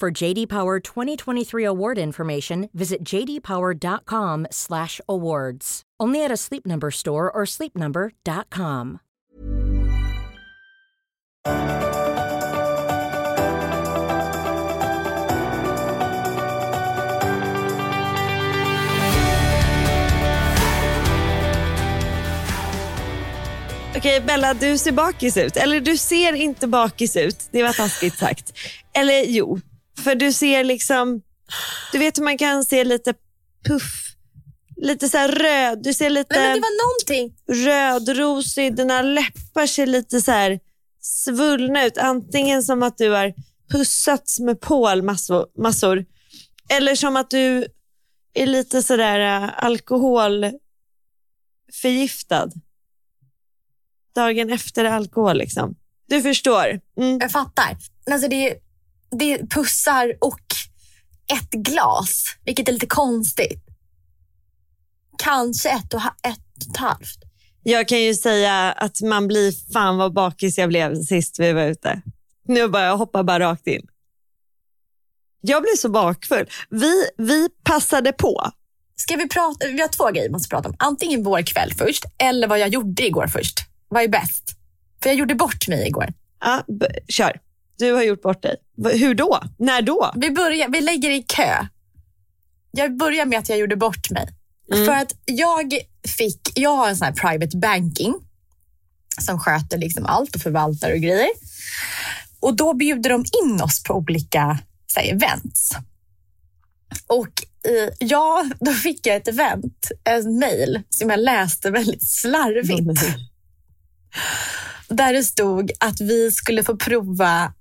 For JD Power 2023 award information, visit jdpower.com/awards. Only at a Sleep Number store or sleepnumber.com. Okej Bella, du ser bakis ut. Eller du ser inte bakis ut. Det var taskigt sagt. Eller jo, för du ser liksom, du vet hur man kan se lite puff, lite så här röd. Du ser lite Men, men det var någonting. rödrosig, dina läppar ser lite så här svullna ut. Antingen som att du har pussats med Paul massor, massor eller som att du är lite sådär äh, alkoholförgiftad. Dagen efter alkohol liksom. Du förstår. Mm. Jag fattar. Alltså det, det är pussar och ett glas, vilket är lite konstigt. Kanske ett och, ett och ett halvt. Jag kan ju säga att man blir fan vad bakis jag blev sist vi var ute. Nu bara, jag hoppar bara rakt in. Jag blev så bakfull. Vi, vi passade på. Ska vi prata? Vi har två grejer vi måste prata om. Antingen vår kväll först, eller vad jag gjorde igår först. Vad är bäst? För jag gjorde bort mig igår. Ja, kör. Du har gjort bort dig. Hur då? När då? Vi, börjar, vi lägger i kö. Jag börjar med att jag gjorde bort mig. Mm. För att jag fick, jag har en sån här private banking som sköter liksom allt och förvaltar och grejer. Och då bjuder de in oss på olika så här, events. Och eh, ja, då fick jag ett event, en mail som jag läste väldigt slarvigt. Där det stod att vi skulle få prova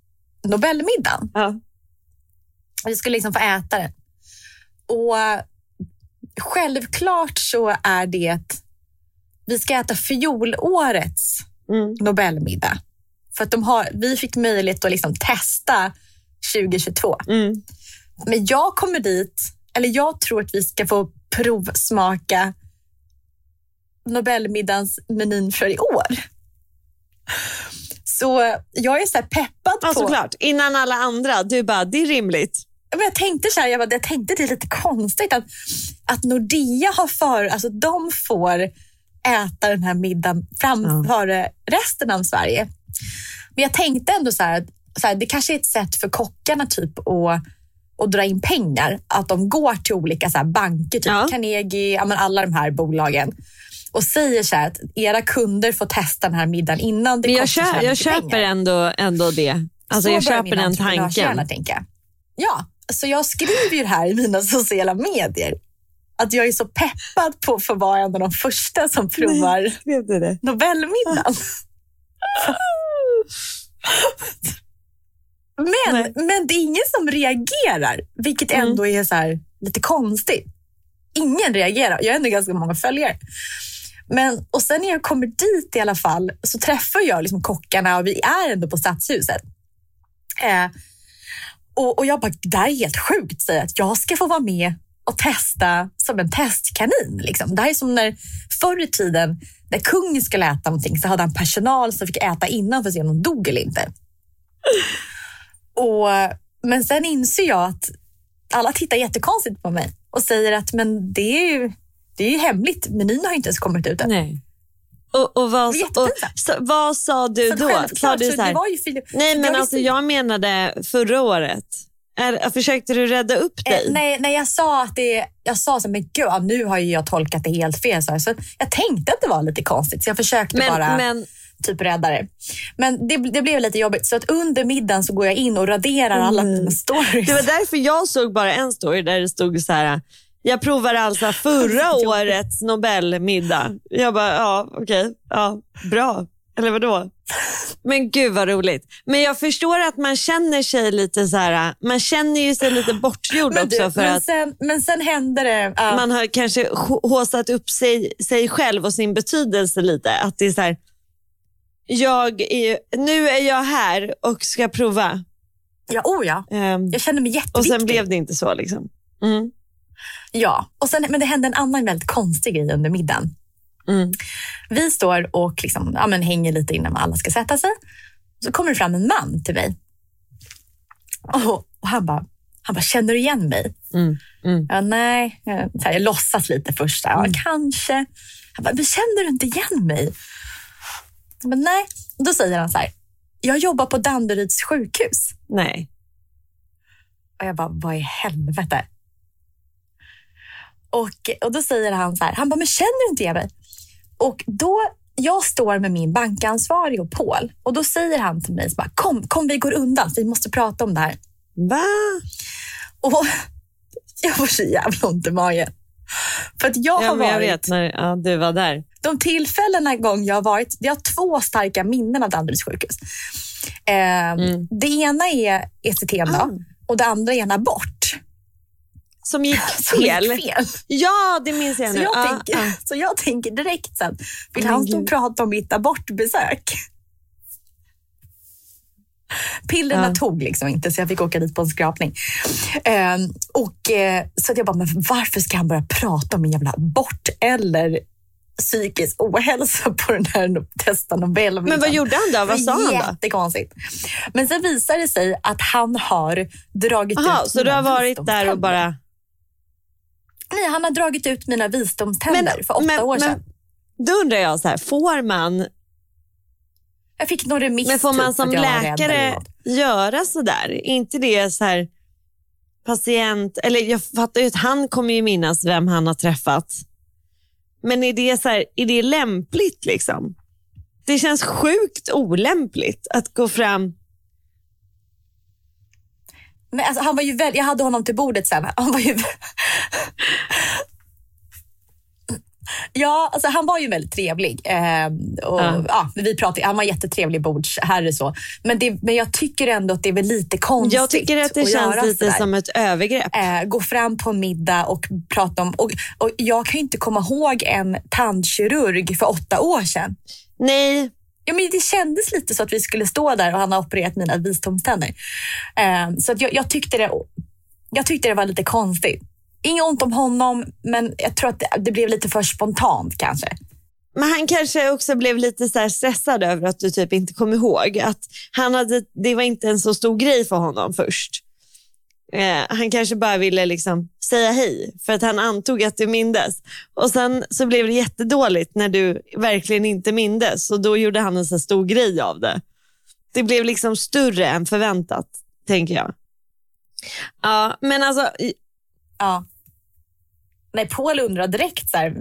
Nobelmiddagen. Ja. Vi skulle liksom få äta den. Och självklart så är det vi ska äta fjolårets Mm. Nobelmiddag. För att de har, vi fick möjlighet att liksom testa 2022. Mm. Men jag kommer dit, eller jag tror att vi ska få provsmaka Nobelmiddagens menyn för i år. Så jag är så här peppad Ja, på... såklart. Innan alla andra. Du bara, det är rimligt. Men jag tänkte så här, jag, bara, jag tänkte det är lite konstigt att, att Nordea har för, alltså de får äta den här middagen framför resten av Sverige. Men jag tänkte ändå så här, så här, det kanske är ett sätt för kockarna typ att, att dra in pengar. Att de går till olika så banker, typ Ja. Carnegie, ja, alla de här bolagen och säger så här att era kunder får testa den här middagen innan det Men jag, kostar så här jag mycket köper pengar. ändå, ändå det. Alltså, Så jag börjar köper min den entreprenörshjärna tanken. tänka. Ja, så jag skriver ju det här i mina sociala medier. Att jag är så peppad på att få vara en av de första som provar Skrev du det? Nobelmiddagen. Men, Nej. men det är ingen som reagerar, vilket Mm. ändå är så lite konstigt. Ingen reagerar. Jag har ändå ganska många följare. Men, och sen när jag kommer dit i alla fall så träffar jag liksom kockarna och vi är ändå på Stadshuset. Eh, Och, och jag bara, det här är helt sjukt, säger att jag ska få vara med och testa som en testkanin. Liksom. Det här är som när förr i tiden när kungen skulle äta någonting så hade han personal som fick äta innan för att se om de dog eller inte. Och, men sen inser jag att alla tittar jättekonstigt på mig och säger att men det är ju, det är ju hemligt. Menyn har inte ens kommit ut än. Nej. Och, och, vad, och så, vad sa du Så då? Sa du så så här, nej men jag alltså visste- jag menade förra året. Är, försökte du rädda upp dig? Eh, nej, nej, jag sa att det, jag sa så, men gud, nu har ju jag tolkat det helt fel. Så, här. så jag tänkte att det var lite konstigt, så jag försökte men, bara men, typ rädda det. Men det, det blev lite jobbigt, så att under middagen så går jag in och raderar alla Mm. mina stories. det var därför jag såg bara en story där det stod så här. Jag provar alltså förra årets Nobelmiddag. Jag bara, ja okej, ja, bra. Eller vadå? Men gud vad roligt. Men jag förstår att man känner sig lite så här, man känner ju sig lite bortgjord men, också du, för men, att sen, men sen hände det. ja. man har kanske hå- håsat upp sig, sig själv och sin betydelse lite. Att det är så här, jag är, nu är jag här och ska prova. ja, oh ja, Ehm, jag kände mig och jätteviktig. sen blev det inte så. Liksom. Mm. Ja, och sen, men det hände en annan väldigt konstig grej under middagen. Mm. Vi står och liksom, ja, men hänger lite innan alla ska sätta sig. Så kommer det fram en man till mig. Och, och han bara, han bara, känner du igen mig? Mm. Mm. Ja, nej, jag, så här, jag låtsas lite först. Ja, kanske. Han bara, men känner du inte igen mig? Men nej. Då säger han så här, jag jobbar på Danderyds sjukhus. Nej. Och jag bara, vad i helvete? Och, och då säger han så här, han bara, men känner du inte igen mig? Och då, jag står med min bankansvarig och Paul och då säger han till mig, så bara, kom, kom vi går undan, vi måste prata om det här. Va? Och jag får så jävla ont i magen. För att jag Ja, har men jag varit, vet när ja, du var där. de tillfällena gång jag har varit, jag har två starka minnen av Danderyds sjukhus. Eh, Det ena är ECT Ah. och det andra är en abort. Som gick Som gick fel. fel. Ja, det minns jag Så nu. jag, Ah, tänker, ah. så jag tänker direkt sen, vill han stå och prata om mitt abortbesök? Pillerna Ja. tog liksom inte så jag fick åka dit på en skrapning. Ehm, och, eh, så jag bara, men varför ska han börja prata om min jävla abort eller psykisk ohälsa på den här testa Nobelmiddagen? Men vad gjorde han då? Vad sa han då? Jättekonstigt. Men sen visar det sig att han har dragit Jaha, ut så du har varit där och bara... Nej, han har dragit ut mina visdomständer Men- för åtta men- år men- sedan. Då undrar jag, så här, får man, Jag fick nog remiss men får typ, man för som läkare göra så där? Är inte det så här patient... Eller jag fattar ju att han kommer ju minnas vem han har träffat. Men är det, så här, är det lämpligt? liksom? Det känns sjukt olämpligt att gå fram... Men alltså, han var ju väl, jag hade honom till bordet sen. Han var ju... Ja, alltså han var ju väldigt trevlig. Eh, och, Ja. ja. vi pratade, han var jättetrevlig bordsherre så. Men, det, men jag tycker ändå att det är väl lite konstigt Jag tycker att det att känns lite sådär. som ett övergrepp. eh, gå fram på en middag och prata om... Och, och jag kan ju inte komma ihåg en tandkirurg för åtta år sedan. Nej, Ja, men det kändes lite så att vi skulle stå där och han har opererat mina visdomständer. Eh, så att jag, jag, tyckte det, jag tyckte det var lite konstigt. Inget ont om honom, men jag tror att det, det blev lite för spontant kanske. Men han kanske också blev lite så här stressad över att du typ inte kom ihåg. Att han hade, det var inte en så stor grej för honom först. Eh, han kanske bara ville liksom säga hej för att han antog att du mindes. Och Sen så blev det jättedåligt när du verkligen inte mindes och då gjorde han en så stor grej av det. Det blev liksom större än förväntat, tänker jag. Ja, men alltså, Ja. Nej, Paul undrar direkt så här,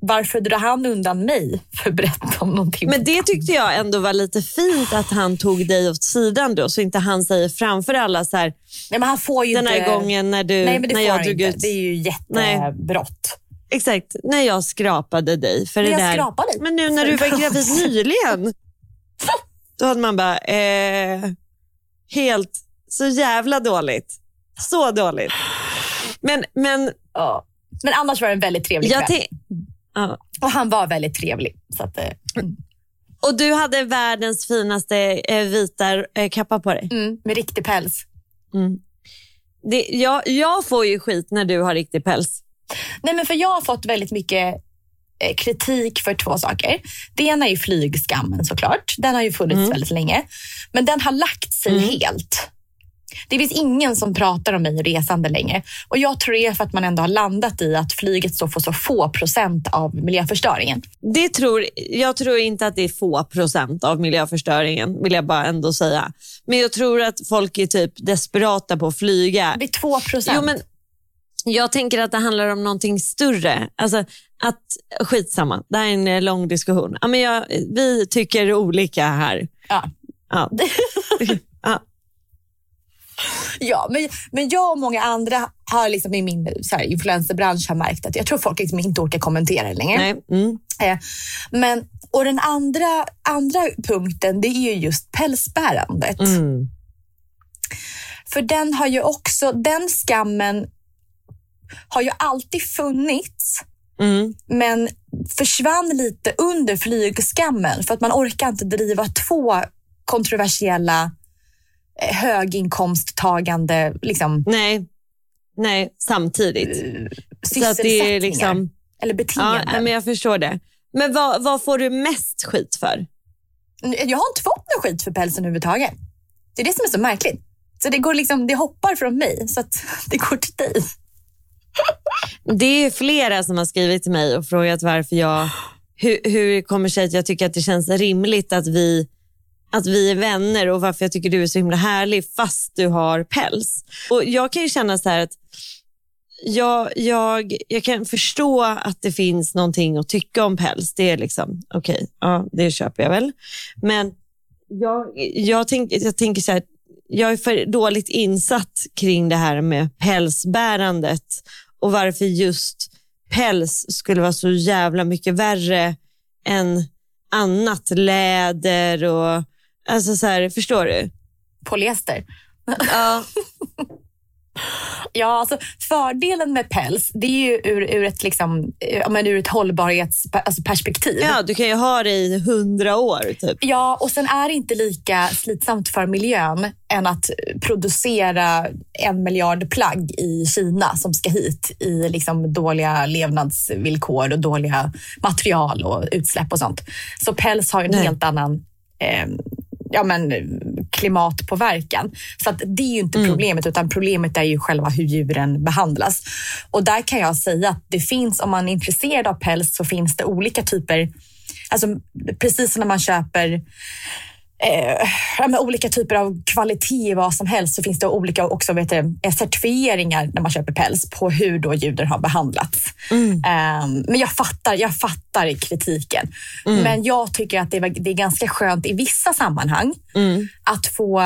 varför drar han undan mig för att berätta om någonting. Men det tyckte jag ändå var lite fint att han tog dig åt sidan då, så inte han säger framför alla så här, Nej, men han får ju den här inte... gången när, du, Nej, men det när får jag han drog inte. ut. Det är ju jättebrott. Exakt, när jag skrapade dig för När det jag där. skrapade? Men nu när du var gravid nyligen, då hade man bara, eh, helt, så jävla dåligt. Så dåligt. Men, men Ja. Men annars var det en väldigt trevlig jag kväll. ja. Och han var väldigt trevlig. Så att, eh, Och du hade världens finaste eh, vita eh, kappa på dig. mm, med riktig päls. Det, jag, jag får ju skit när du har riktig päls. Nej, men för jag har fått väldigt mycket eh, kritik för två saker. Det ena är flygskammen såklart. Den har ju funnits väldigt länge. Men den har lagt sig helt. Det finns ingen som pratar om mig och resande längre. Och jag tror det är för att man ändå har landat i att flyget står för så få procent av miljöförstöringen. Det tror, jag tror inte att det är få procent av miljöförstöringen, vill jag bara ändå säga. Men jag tror att folk är typ desperata på att flyga. Det är två procent. Jo, men jag tänker att det handlar om någonting större. Alltså att, skitsamma, det här är en eh, lång diskussion. Ja, men jag, vi tycker olika här. Ja. Ja. ja. Ja, men, men jag och många andra har liksom i min så här, influencerbransch har märkt att jag tror folk liksom inte orkar kommentera det längre. Nej. Mm. Eh, men, och den andra, andra punkten det är ju just pälsbärandet. Mm. För den har ju också, den skammen har ju alltid funnits Mm. men försvann lite under flygskammen för att man orkar inte driva två kontroversiella höginkomsttagande liksom, Nej. Nej, samtidigt. Så att det är liksom, eller ja, beteenden. men jag förstår det. Men vad, vad får du mest skit för? Jag har inte fått någon skit för pälsen överhuvudtaget. Det är det som är så märkligt. Så det, går liksom, det hoppar från mig så att det går till dig. Det är flera som har skrivit till mig och frågat varför jag, hur, hur det kommer sig att jag tycker att det känns rimligt att vi, att vi är vänner och varför jag tycker du är så himla härlig fast du har päls. Och Jag kan ju känna så här att jag, jag, jag kan förstå att det finns någonting att tycka om päls. Det är liksom, okej, ja, det köper jag väl. Men jag, jag, tänk, jag tänker så här, jag är för dåligt insatt kring det här med pälsbärandet och varför just päls skulle vara så jävla mycket värre än annat läder och alltså så här, förstår du? Polyester. Ja. Ja, alltså fördelen med päls, det är ju ur, ur ett, liksom, ja, men ur ett hållbarhetsperspektiv. ja, du kan ju ha det i hundra år typ. Ja, och sen är det inte lika slitsamt för miljön än att producera en miljard plagg i Kina som ska hit i liksom dåliga levnadsvillkor och dåliga material och utsläpp och sånt. Så päls har en Nej. helt annan eh, ja, men, klimatpåverkan. Så att det är ju inte problemet, utan problemet är ju själva hur djuren behandlas. Och där kan jag säga att det finns, om man är intresserad av päls, så finns det olika typer Alltså, precis som när man köper eh, olika typer av kvalitet i vad som helst så finns det olika också, vet du, certifieringar när man köper päls på hur då djuren har behandlats. Ehm, men jag fattar, jag fattar kritiken. Men jag tycker att det är, det är ganska skönt i vissa sammanhang att få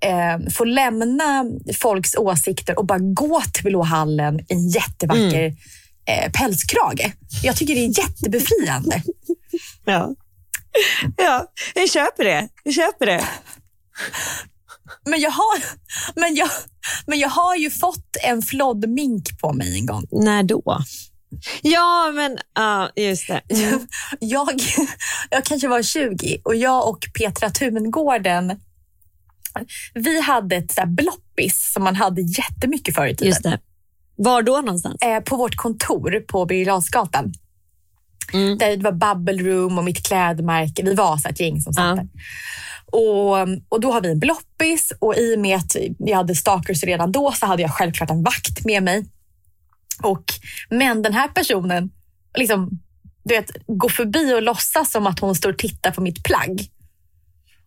eh, få lämna folks åsikter och bara gå till Blå hallen i en jättevacker eh, pälskrage. Jag tycker det är jättebefriande. Ja. ja, jag köper det. Jag köper det. Men jag har, men jag, men jag har ju fått en floddmink på mig en gång. När då? Ja, men ja, just det. Mm. Jag, jag kanske var 20 och jag och Petra Tungården vi hade ett så bloppis som man hade jättemycket förr i tiden. Just det. Var då någonstans? Eh, på vårt kontor på Birger. Mm. Där det var bubble room och mitt klädmärke. Vi var så ett gäng som satt Ja. där. Och, och då har vi en bloppis och i och med att jag hade stalkers redan då så hade jag självklart en vakt med mig. Och, men den här personen liksom, du vet, går förbi och låtsas som att hon står och tittar på mitt plagg.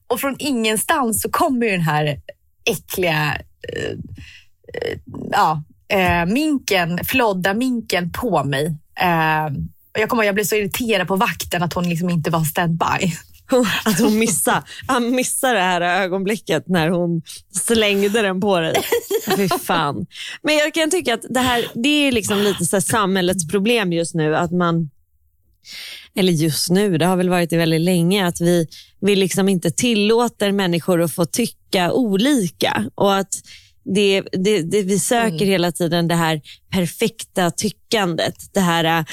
Och från ingenstans så kommer ju den här äckliga eh, eh, ja, eh, minken, flodda minken på mig. Jag kommer jag blev så irriterad på vakten att hon liksom inte var standby. Att hon missade, han missade det här ögonblicket när hon slängde den på dig. Fy fan. Men jag kan tycka att det här det är liksom lite så samhällets problem just nu. Att man, eller just nu, det har väl varit det väldigt länge, att vi, vi liksom inte tillåter människor att få tycka olika. Och att det, det, det, vi söker Mm. hela tiden det här perfekta tyckandet. Det här eh,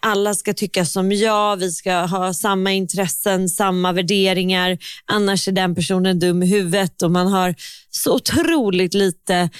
alla ska tycka som jag, vi ska ha samma intressen, samma värderingar. Annars är den personen dum i huvudet och man har så otroligt lite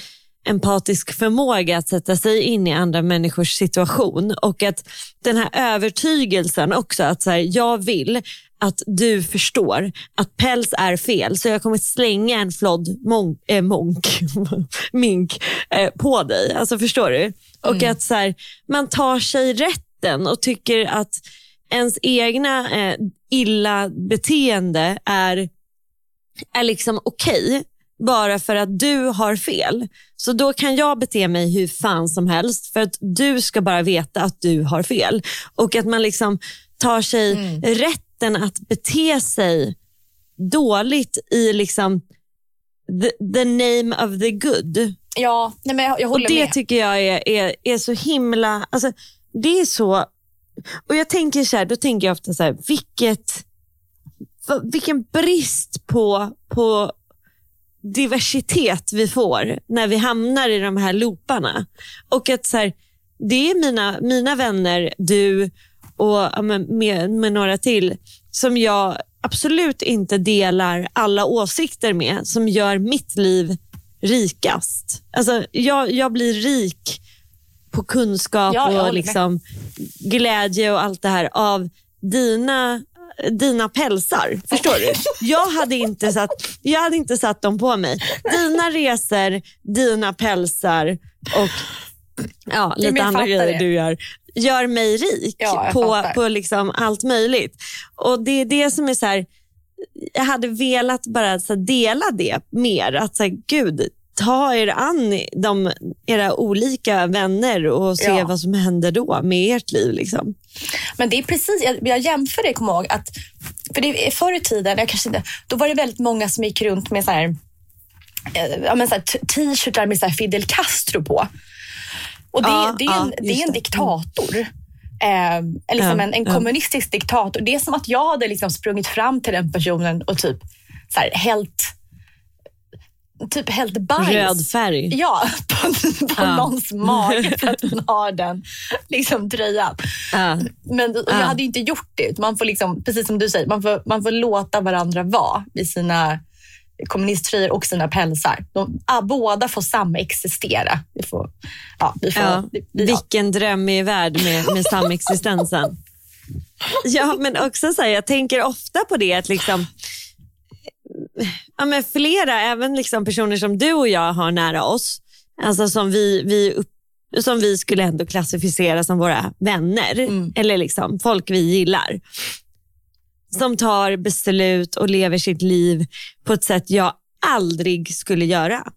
empatisk förmåga att sätta sig in i andra människors situation. Och att den här övertygelsen också, att så här, jag vill att du förstår att päls är fel, så jag kommer slänga en flodd monk, äh, monk, mink eh, på dig. Alltså Förstår du? Och att så här, man tar sig rätten och tycker att ens egna eh, illa beteende är, är liksom okej bara för att du har fel. Så då kan jag bete mig hur fan som helst för att du ska bara veta att du har fel. Och att man liksom tar sig rätten att bete sig dåligt i liksom the, the name of the good. Ja, nej men jag, jag Och håller det med. tycker jag är, är, är så himla... Alltså, det är så... Och jag tänker så här, då tänker jag ofta så här, vilket, vilken brist på, på diversitet vi får när vi hamnar i de här looparna. Och att så här, det är mina, mina vänner, du och med, med några till, som jag absolut inte delar alla åsikter med, som gör mitt liv rikast. Alltså, jag, jag blir rik på kunskap Ja, och liksom glädje och allt det här av dina, dina pälsar. Förstår du? Jag hade, inte satt, jag hade inte satt dem på mig. Dina resor, dina pälsar och ja, lite andra grejer det. du gör gör mig rik Ja, på, fattar. på liksom allt möjligt. Och Det är det som är så här, jag hade velat bara så dela det mer. Att så här, gud, ta er an de, era olika vänner och se Ja. vad som händer då med ert liv. Liksom. Men det är precis, jag, jag jämför det, kom ihåg, att för det, förr i tiden, jag kanske inte, då var det väldigt många som gick runt med så här, eh, ja, men så t-shirtar med så här Fidel Castro på. Och det, Ja, det, är, en, ja, det just är en det. diktator. Eh, liksom Ja, en, en kommunistisk diktator. Det är som att jag hade liksom sprungit fram till den personen och typ så här, hällt, typ hällt bajs. Röd färg. Ja, på, på Ja. någons mage för att man har den liksom, tröjan. Ja. Men jag Ja. hade inte gjort det. Man får liksom, precis som du säger, man får, man får låta varandra vara i sina kommunisttröjor och sina pälsar. De, ah, båda får samexistera. Vi får, ja, vi får, Ja, vi, vi, ja. vilken drömmig värld med, med samexistensen. Ja, men också så här, jag tänker ofta på det att liksom, ja, men flera, även liksom personer som du och jag har nära oss, alltså som vi, vi, upp, som vi skulle ändå klassificera som våra vänner, Mm. eller liksom folk vi gillar. Som tar beslut och lever sitt liv på ett sätt jag aldrig skulle göra.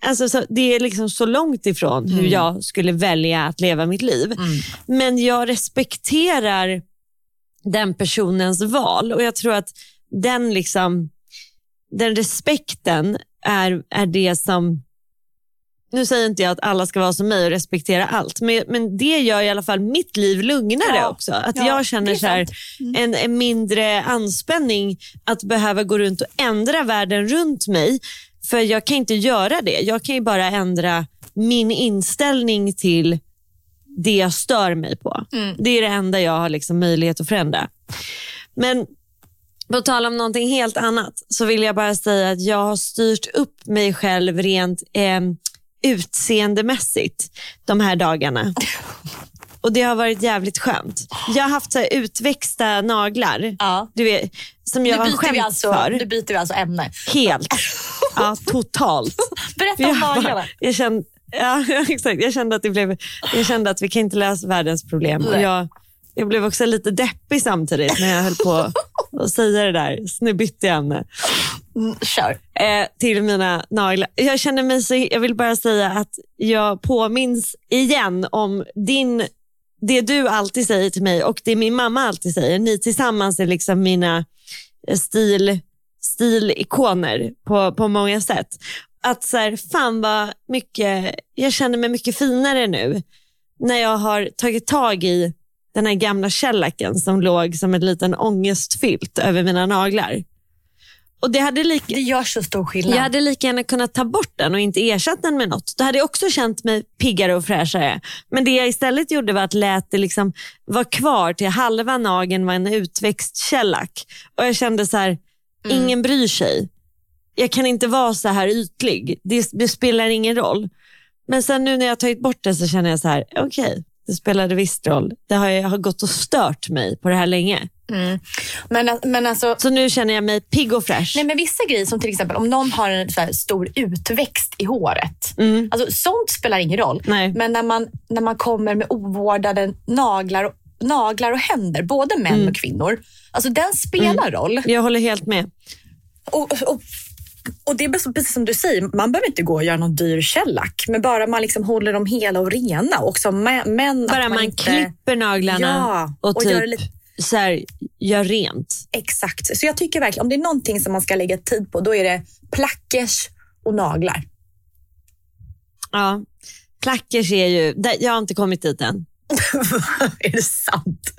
Alltså, så, det är liksom så långt ifrån hur jag skulle välja att leva mitt liv. Men jag respekterar den personens val och jag tror att den, liksom, den respekten är, är det som... Nu säger inte jag att alla ska vara som mig och respektera allt, men, men det gör i alla fall mitt liv lugnare Ja. också. Att Ja, jag känner så här. Mm. en, en mindre anspänning att behöva gå runt och ändra världen runt mig. För jag kan inte göra det. Jag kan ju bara ändra min inställning till det jag stör mig på. Mm. Det är det enda jag har liksom möjlighet att förändra. Men på tal om någonting helt annat så vill jag bara säga att jag har styrt upp mig själv rent eh, utseendemässigt de här dagarna. Och Det har varit jävligt skönt. Jag har haft så utväxta naglar. Ja. Du vet, som jag Nu har skämts alltså, för. nu byter vi alltså ämne. Helt. Ja, totalt. Berätta Jag, om bara, naglarna. jag, kände, ja, exakt. jag kände att det blev, jag kände att vi kan inte lösa världens problem. Och jag, jag blev också lite deppig samtidigt när jag höll på att säga det där. Så nu bytte jag ämne Mm, Kör. eh, till mina naglar. Jag känner mig så, jag vill bara säga att jag påminns igen om din, det du alltid säger till mig och det min mamma alltid säger. Ni tillsammans är liksom mina eh, stil, stilikoner på, på många sätt. Att så här, fan vad mycket, jag känner mig mycket finare nu när jag har tagit tag i den här gamla shellacken som låg som en liten ångestfilt över mina naglar. Och det hade lika, Det gör så stor skillnad. jag hade lika gärna kunnat ta bort den och inte ersätta den med något. Då hade jag också känt mig piggare och fräschare. Men det jag istället gjorde var att lät det liksom vara kvar till halva nageln var en utväxt shellac. Och jag kände så här, ingen bryr sig. Jag kan inte vara så här ytlig. Det, det spelar ingen roll. Men sen nu när jag tagit bort det så känner jag så här, okej, det spelade visst roll. Det har, jag har gått och stört mig på det här länge. Men, men alltså, Så nu känner jag mig pigg och fräsch. nej, men vissa grejer som till exempel om någon har en så stor utväxt i håret. Alltså, sånt spelar ingen roll. Nej. Men när man, när man kommer med ovårdade naglar, och- naglar och händer, både män och kvinnor. Alltså den spelar roll. Jag håller helt med. Och, och, och det är precis- som du säger, man behöver inte gå och göra någon dyr shellac. Men bara man liksom håller dem hela och rena. Mä- män, Bara man, inte, klipper naglarna Ja, och, och typ gör lite- så här, gör rent. Exakt. Så jag tycker verkligen, om det är någonting som man ska lägga tid på, då är det plackers och naglar. Ja. Plackers är ju, jag har inte kommit dit än. är det sant?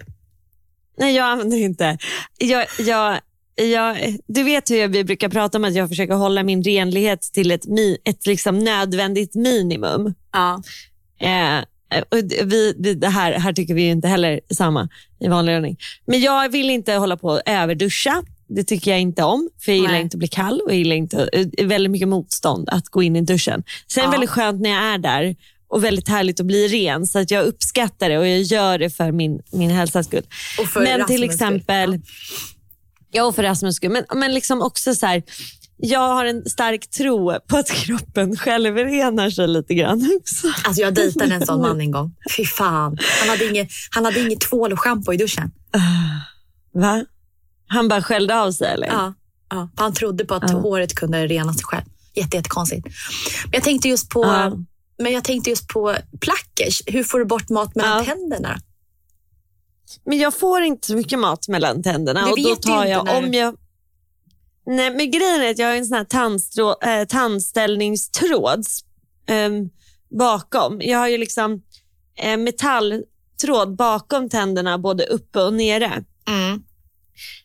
Nej, jag använder inte. Jag, jag, jag, du vet hur vi brukar prata om att jag försöker hålla min renlighet till ett, ett liksom nödvändigt minimum. Ja. Eh, och vi, det här, här tycker vi inte heller samma i vanlig ordning. Men jag vill inte hålla på och överduscha. Det tycker jag inte om, för jag gillar Nej. inte att bli kall och jag gillar inte, eh, väldigt mycket motstånd att gå in i duschen. Sen Ja. väldigt skönt när jag är där och väldigt härligt att bli ren, så att jag uppskattar det och jag gör det för min, min hälsas skull. Och för Men till exempel, ja och för Rasmus skull, men, men liksom också så här, jag har en stark tro på att kroppen själv renar sig lite grann också. Alltså jag dejtade en sån man en gång. Fy fan. Han hade inget, han hade inget tvål och schampo i duschen. Va? Han bara skällde av sig eller? Ja. Ja. Han trodde på att Ja. håret kunde rena sig själv. Jätte, jättekonstigt. Men jag tänkte just på, Ja. men jag tänkte just på plackers. Hur får du bort mat mellan Ja. tänderna? Men jag får inte så mycket mat mellan tänderna. Det och då tar jag, när om jag... Nej, men grejen är att jag har en sån här tandstrå, äh, tandställningstråd ehm, bakom. Jag har ju liksom eh, metalltråd bakom tänderna både uppe och nere. Mm.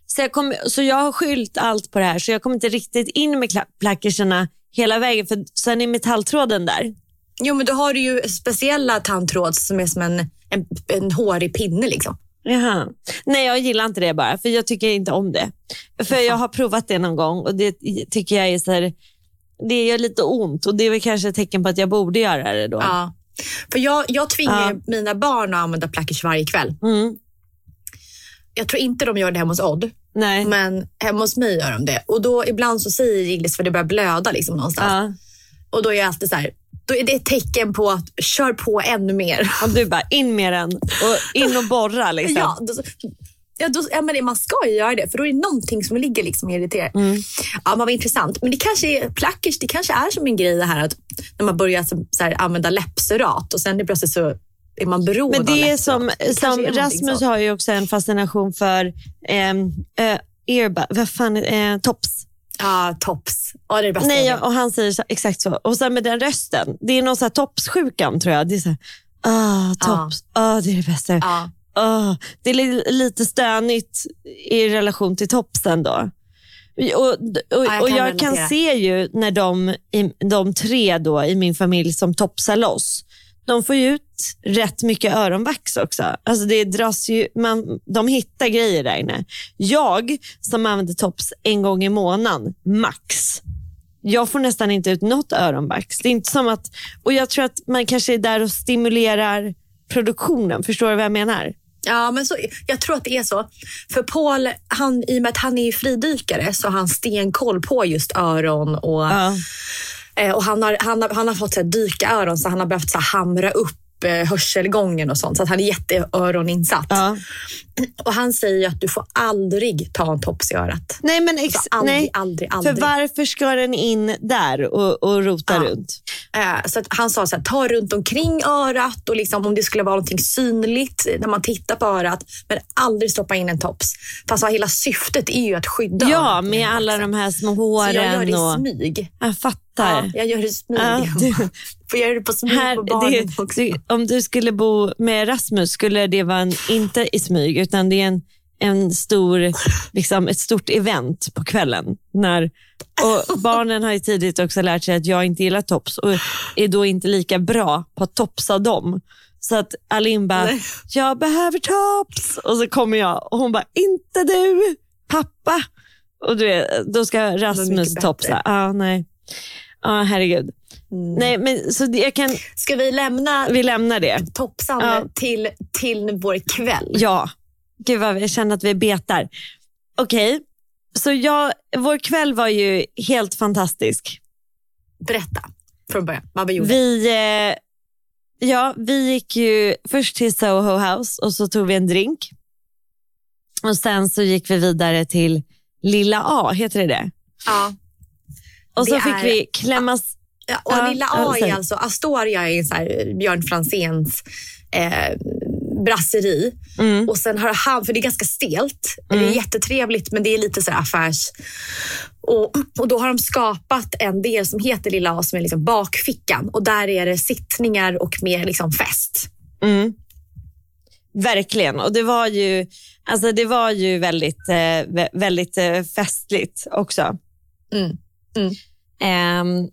Så jag, kom, så jag har skylt allt på det här, så jag kommer inte riktigt in med plackerserna hela vägen, för sen är metalltråden där. Jo, men då har du ju speciella tandtråd som är som en, en, en hårig pinne. Liksom. Jaha. Nej, jag gillar inte det bara, för jag tycker inte om det. För jag har provat det någon gång och det tycker jag är så här, det gör lite ont och det är väl kanske ett tecken på att jag borde göra det då. Ja. För jag, jag tvingar Ja. mina barn att använda plackers varje kväll. Mm. Jag tror inte de gör det hemma hos Odd, Nej. men hemma hos mig gör de det. Och då ibland så säger Gillis för det börjar blöda liksom någonstans. Ja. Och då är jag alltid så här, då är det ett tecken på att kör på ännu mer. Och du bara, in med den och in och borra. Liksom. Ja, då, ja, då, ja, men man ska ju göra det, för då är det någonting som ligger liksom och irriterar. Mm. Ja, men vad intressant. Men det kanske är plackers, det kanske är som en grej det här att när man börjar så, så här, använda läppserat och sen är plötsligt så är man beroende Men det är som, Det som är Rasmus har ju också en fascination för ehm, eh, earbud, vad fan, eh, tops. Ja, tops. Ja, det är det bästa Nej, och han säger så, exakt så. Och sen med den rösten, det är någon så här topssjukan tror jag. Det är så här, ah, tops, ah, det är det bästa. Ja. Ah, det är li, lite stönigt i relation till topsen då. Och, och, jag och kan jag kan se ju när de, de tre då i min familj som topsar loss, de får ju ut rätt mycket öronvax också. Alltså det dras ju, man, de hittar grejer där inne. Jag som använder tops en gång i månaden, max. Jag får nästan inte ut något öronvax. Det är inte som att, och jag tror att man kanske är där och stimulerar produktionen. Förstår du vad jag menar? Ja, men så, jag tror att det är så. För Paul, han, i och med att han är fridykare så har han stenkoll på just öron. Och, Ja. Eh, och han, har, han, har, han har fått så här, dyka-öron så han har behövt så här, hamra upp eh, hörselgången och sånt. Så att han är jätteöroninsatt. Ja. Och han säger att du får aldrig ta en tops i örat. Nej, men ex- Alltså, aldrig, nej. aldrig, För aldrig. varför ska den in där och, och rota Ja. runt? Eh, Så han sa så här, ta runt omkring örat och liksom, om det skulle vara någonting synligt när man tittar på örat. Men aldrig stoppa in en tops. Fast hela syftet är ju att skydda Ja, med alla de här små Så jag gör håren. det i och... smyg. Jag Ja, jag gör det smyg. Ja, Får göra det på smyg Här, på barnen det, också. det, om du skulle bo med Rasmus skulle det vara en, inte i smyg utan det är en, en stor, liksom, ett stort event på kvällen. När, och barnen har ju tidigt också lärt sig att jag inte gillar tops och är då inte lika bra på att topsa dem. Så att Alin bara, jag behöver tops. Och så kommer jag och hon bara, inte du, pappa. Och du då ska Rasmus topsa. Ja, nej. Ja, herregud. Mm. Nej, men så jag kan, Ska vi lämna vi lämnar det. topsande Ja. till, till vår kväll? Ja, gud vad jag känner att vi betar. Okej, så jag, vår kväll var ju helt fantastisk. Berätta från början vad vi gjorde. Vi, eh, ja, vi gick ju först till Soho House och så tog vi en drink. Och Sen så gick vi vidare till Lilla A, heter det det? ja. Och så Det fick är- vi klämmas... Ja, och Ja, Lilla A är alltså, Astoria är så här, Björn Franzéns eh, brasseri. Mm. Och sen har han, för det är ganska stelt, det är jättetrevligt men det är lite så affärs... Och, och då har de skapat en del som heter Lilla A som är liksom bakfickan och där är det sittningar och mer liksom fest. Mm. Verkligen, och det var ju, alltså det var ju väldigt, eh, vä- väldigt eh, festligt också. Mm. Mm.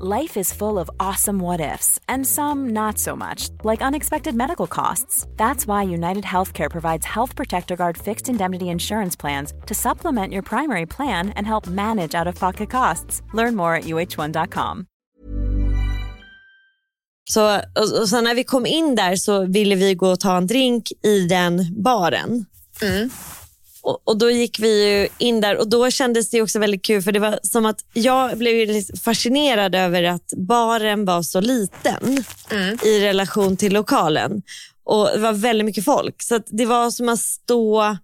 Life is full of awesome what ifs, and some not so much, like unexpected medical costs. That's why United Healthcare provides Health Protector Guard fixed indemnity insurance plans to supplement your primary plan and help manage out of pocket costs. Learn more at uh1.com. så, och, och sen när vi kom in där så ville vi gå och ta en drink i den baren. Mm. Och, och Då gick vi ju in där och då kändes det också väldigt kul för det var som att jag blev fascinerad över att baren var så liten i relation till lokalen. Och Det var väldigt mycket folk. Så det var som att stå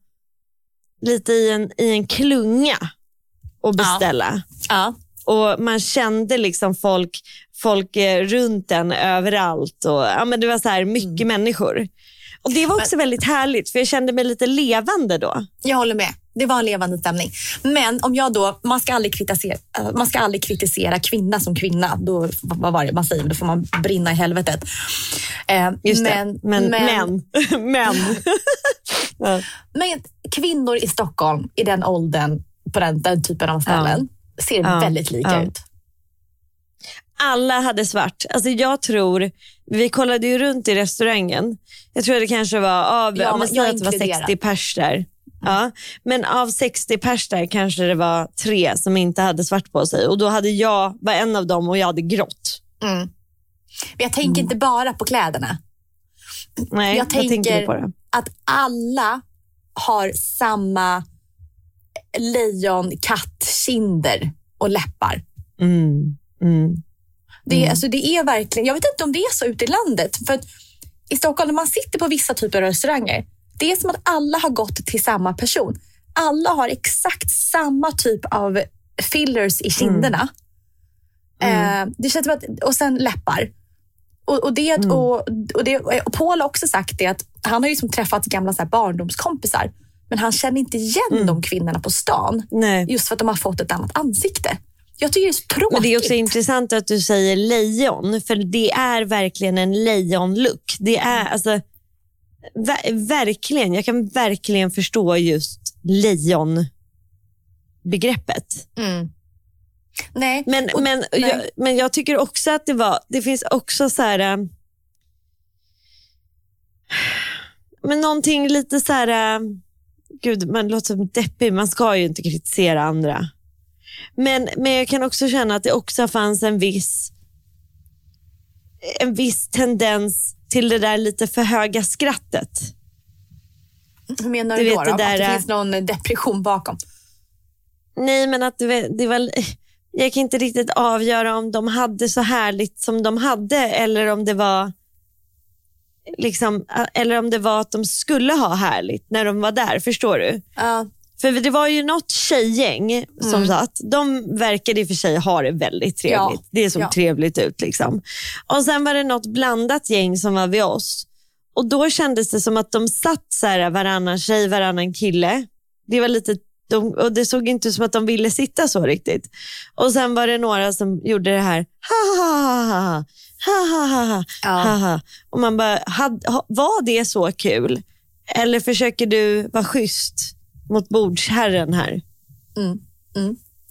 lite i en, i en klunga och beställa. Ja. Och Man kände liksom folk, folk eh, runt en överallt. Och, ja, men det var så här mycket människor. Och Det var också väldigt härligt för jag kände mig lite levande då. Jag håller med. Det var en levande stämning. Men om jag då, man ska aldrig kritisera, eh, man ska aldrig kritisera kvinna som kvinna. Då, vad var det man säger? Då får man brinna i helvetet. Eh, Just men, det. Men, men, men. ja. men kvinnor i Stockholm i den åldern, på den, den typen av ställen, ser Ja. väldigt lika Ja. ut. Alla hade svart. Alltså jag tror, vi kollade ju runt i restaurangen. Jag tror det kanske var av, Ja, men jag att det var inkluderar. 60 pers där. Ja, men av 60 pers där kanske det var tre som inte hade svart på sig. Och då hade jag, var en av dem och jag hade grått. Mm. Men jag tänker inte bara på kläderna. Nej, jag tänker tänker på det? att alla har samma lejon, kattkinder och läppar. Mm, mm. Det, Mm. alltså, det är verkligen, jag vet inte om det är så ute i landet. För I Stockholm, när man sitter på vissa typer av restauranger, det är som att alla har gått till samma person. Alla har exakt samma typ av fillers i kinderna. Mm. Eh, det känns som att, och sen läppar. Och, och, det, Mm. och, och, det, och Paul har också sagt det att han har ju som träffat gamla så här barndomskompisar, men han känner inte igen Mm. de kvinnorna på stan. Nej. Just för att de har fått ett annat ansikte. Jag tycker det är så tråkigt. Men det är också intressant att du säger lejon, för det är verkligen en lejonlook. Det är alltså, ver- verkligen, jag kan verkligen förstå just lejonbegreppet. Mm. Nej. Men, och- men, nej. jag, men jag tycker också att det var, det finns också så här, äh, men någonting lite så här, äh, gud man låter som deppig, man ska ju inte kritisera andra. Men, men jag kan också känna att det också fanns en viss, en viss tendens till det där lite för höga skrattet. Hur menar Du du, vet då? då? där, att det finns någon depression bakom? Nej, men att det, det var... Jag kan inte riktigt avgöra om de hade så härligt som de hade eller om det var liksom, eller om det var att de skulle ha härligt när de var där. Förstår du? Ja. För det var ju något tjejgäng som satt. De verkade i och för sig ha det väldigt trevligt. Ja. Det såg Ja. trevligt ut. Liksom. Och Sen var det något blandat gäng som var vid oss. Och Då kändes det som att de satt så här, varannan tjej, varannan kille. Det var lite de, och det såg inte ut som att de ville sitta så riktigt. Och Sen var det några som gjorde det här. Ha, ha, ha, ha, ha, ha, ha, ha, ha. Och man bara, had, ha, var det så kul? Eller försöker du vara schysst mot bordsherren här?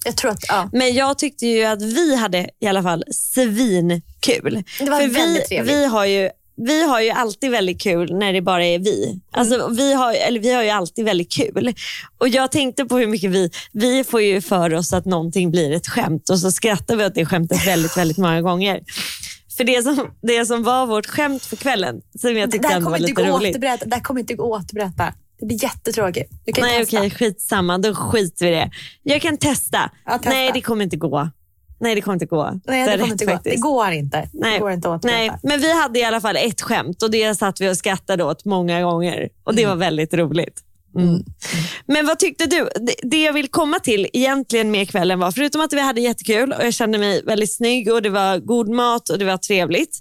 Jag tror att, ja. Men jag tyckte ju att vi hade i alla fall svinkul. Det var För väldigt vi, trevligt. vi har ju vi har ju alltid väldigt kul när det bara är vi. Alltså, Mm. vi, har, eller vi har ju alltid väldigt kul. Och Jag tänkte på hur mycket vi, vi får ju för oss att någonting blir ett skämt och så skrattar vi åt det skämtet väldigt, väldigt många gånger. För det som, det som var vårt skämt för kvällen, som jag Det tyckte var kommer inte lite roligt. återberätta. Det här kommer inte gå att återberätta. Det blir jättetråkigt. Du kan Nej testa. okej, skitsamma. Då skiter vi i det. Jag kan testa. Ja, testa. Nej, det kommer inte gå. Nej, det kommer inte gå. Nej, det har kommer inte gå. faktiskt. Det går inte. Nej. Det går inte att Nej, men vi hade i alla fall ett skämt och det satt vi och skrattade åt många gånger. Och Det var väldigt roligt. Mm. Men vad tyckte du? Det- Det jag vill komma till egentligen med kvällen var, förutom att vi hade jättekul och jag kände mig väldigt snygg och det var god mat och det var trevligt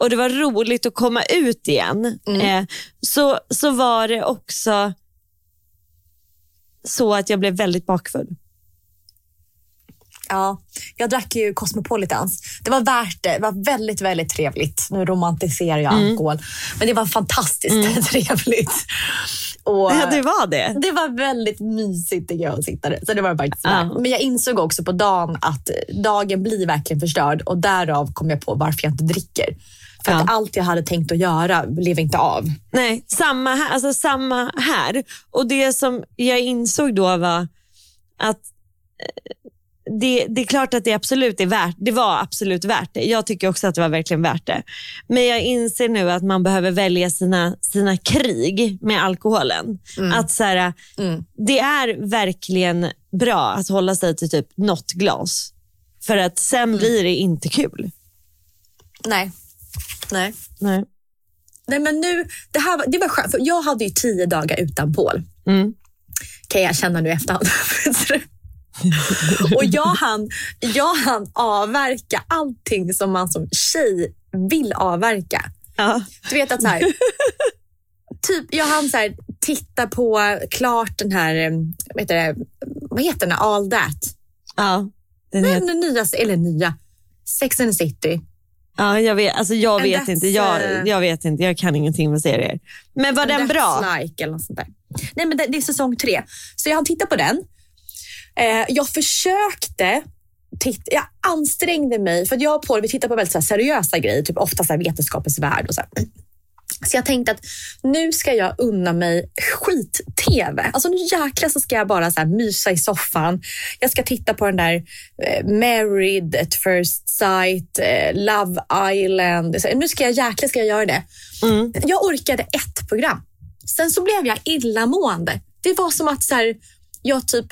och det var roligt att komma ut igen, eh, så, så var det också så att jag blev väldigt bakfull. Ja, jag drack ju Cosmopolitans. Det var värt det. Det var väldigt, väldigt trevligt. Nu romantiserar jag Mm. alkohol, men det var fantastiskt trevligt. Och, Ja, det var det. det var väldigt mysigt tycker jag att sitta där. Så det var faktiskt Ja. Men jag insåg också på dagen att dagen blir verkligen förstörd och därav kom jag på varför jag inte dricker. För att Ja. allt jag hade tänkt att göra blev inte av. Nej, samma här. Alltså samma här. Och Det som jag insåg då var att eh, det, det är klart att det absolut är värt det var absolut värt det. Jag tycker också att det var verkligen värt det. Men jag inser nu att man behöver välja sina, sina krig med alkoholen. Att så här, Det är verkligen bra att hålla sig till typ något glas. För att sen blir det inte kul. Nej. Nej. Nej. Nej men nu, det, här, det var skönt, för jag hade ju tio dagar utan Paul. Mm. Kan jag känna nu i efterhand. och jag hann, jag hann avverka allting som man som tjej vill avverka. Ja. Du vet att så här, typ, jag hann så här, titta på klart den här, vad heter, det, vad heter den, All That? Ja. Den Den, heter, den nya, eller nya, Sex and the City. Ja, jag vet, alltså jag And vet inte. Jag, eh, jag vet inte. Jag kan ingenting med serier. Men var den bra? Like, eller något sånt där. Nej, men det, det är säsong tre. Så jag har tittat på den. Eh, jag försökte titta, jag ansträngde mig, för jag och Paul vi tittar på väldigt så seriösa grejer, typ ofta så vetenskapens värld och så. Här. Så jag tänkte att nu ska jag unna mig skit-tv. Alltså nu jäklar så ska jag bara så här, mysa i soffan. Jag ska titta på den där eh, Married at first sight, eh, Love Island. Så, nu ska jag jäklar ska jag göra det. Jag orkade ett program. Sen så blev jag illamående. Det var som att så här, jag typ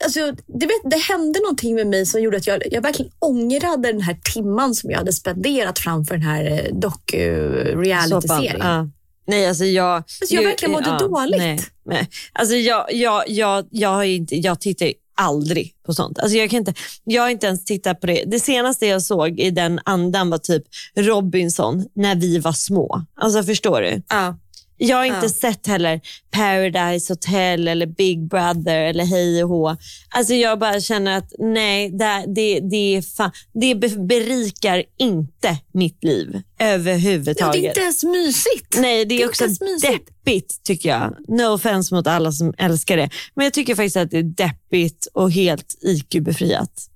Alltså, det, vet, det hände någonting med mig som gjorde att jag, jag verkligen ångrade den här timman som jag hade spenderat framför den här eh, docu-reality-serien. Såpan, ja. Nej, alltså jag... Alltså, jag verkligen mådde dåligt. Nej, nej. Alltså jag, jag, jag, jag, har inte, jag tittar aldrig på sånt. Alltså jag, kan inte, jag har inte ens tittat på det. Det senaste jag såg i den andan var typ Robinson när vi var små. Alltså Förstår du? Ja. Jag har inte Ja. sett heller Paradise Hotel eller Big Brother eller Hej och Hå. Alltså jag bara känner att nej, det, det, det, är fan, det be- berikar inte mitt liv Ja, det överhuvudtaget. är inte ens mysigt. Nej, det är, det är också deppigt tycker jag. No offense mot alla som älskar det. Men jag tycker faktiskt att det är deppigt och helt IQ-befriat.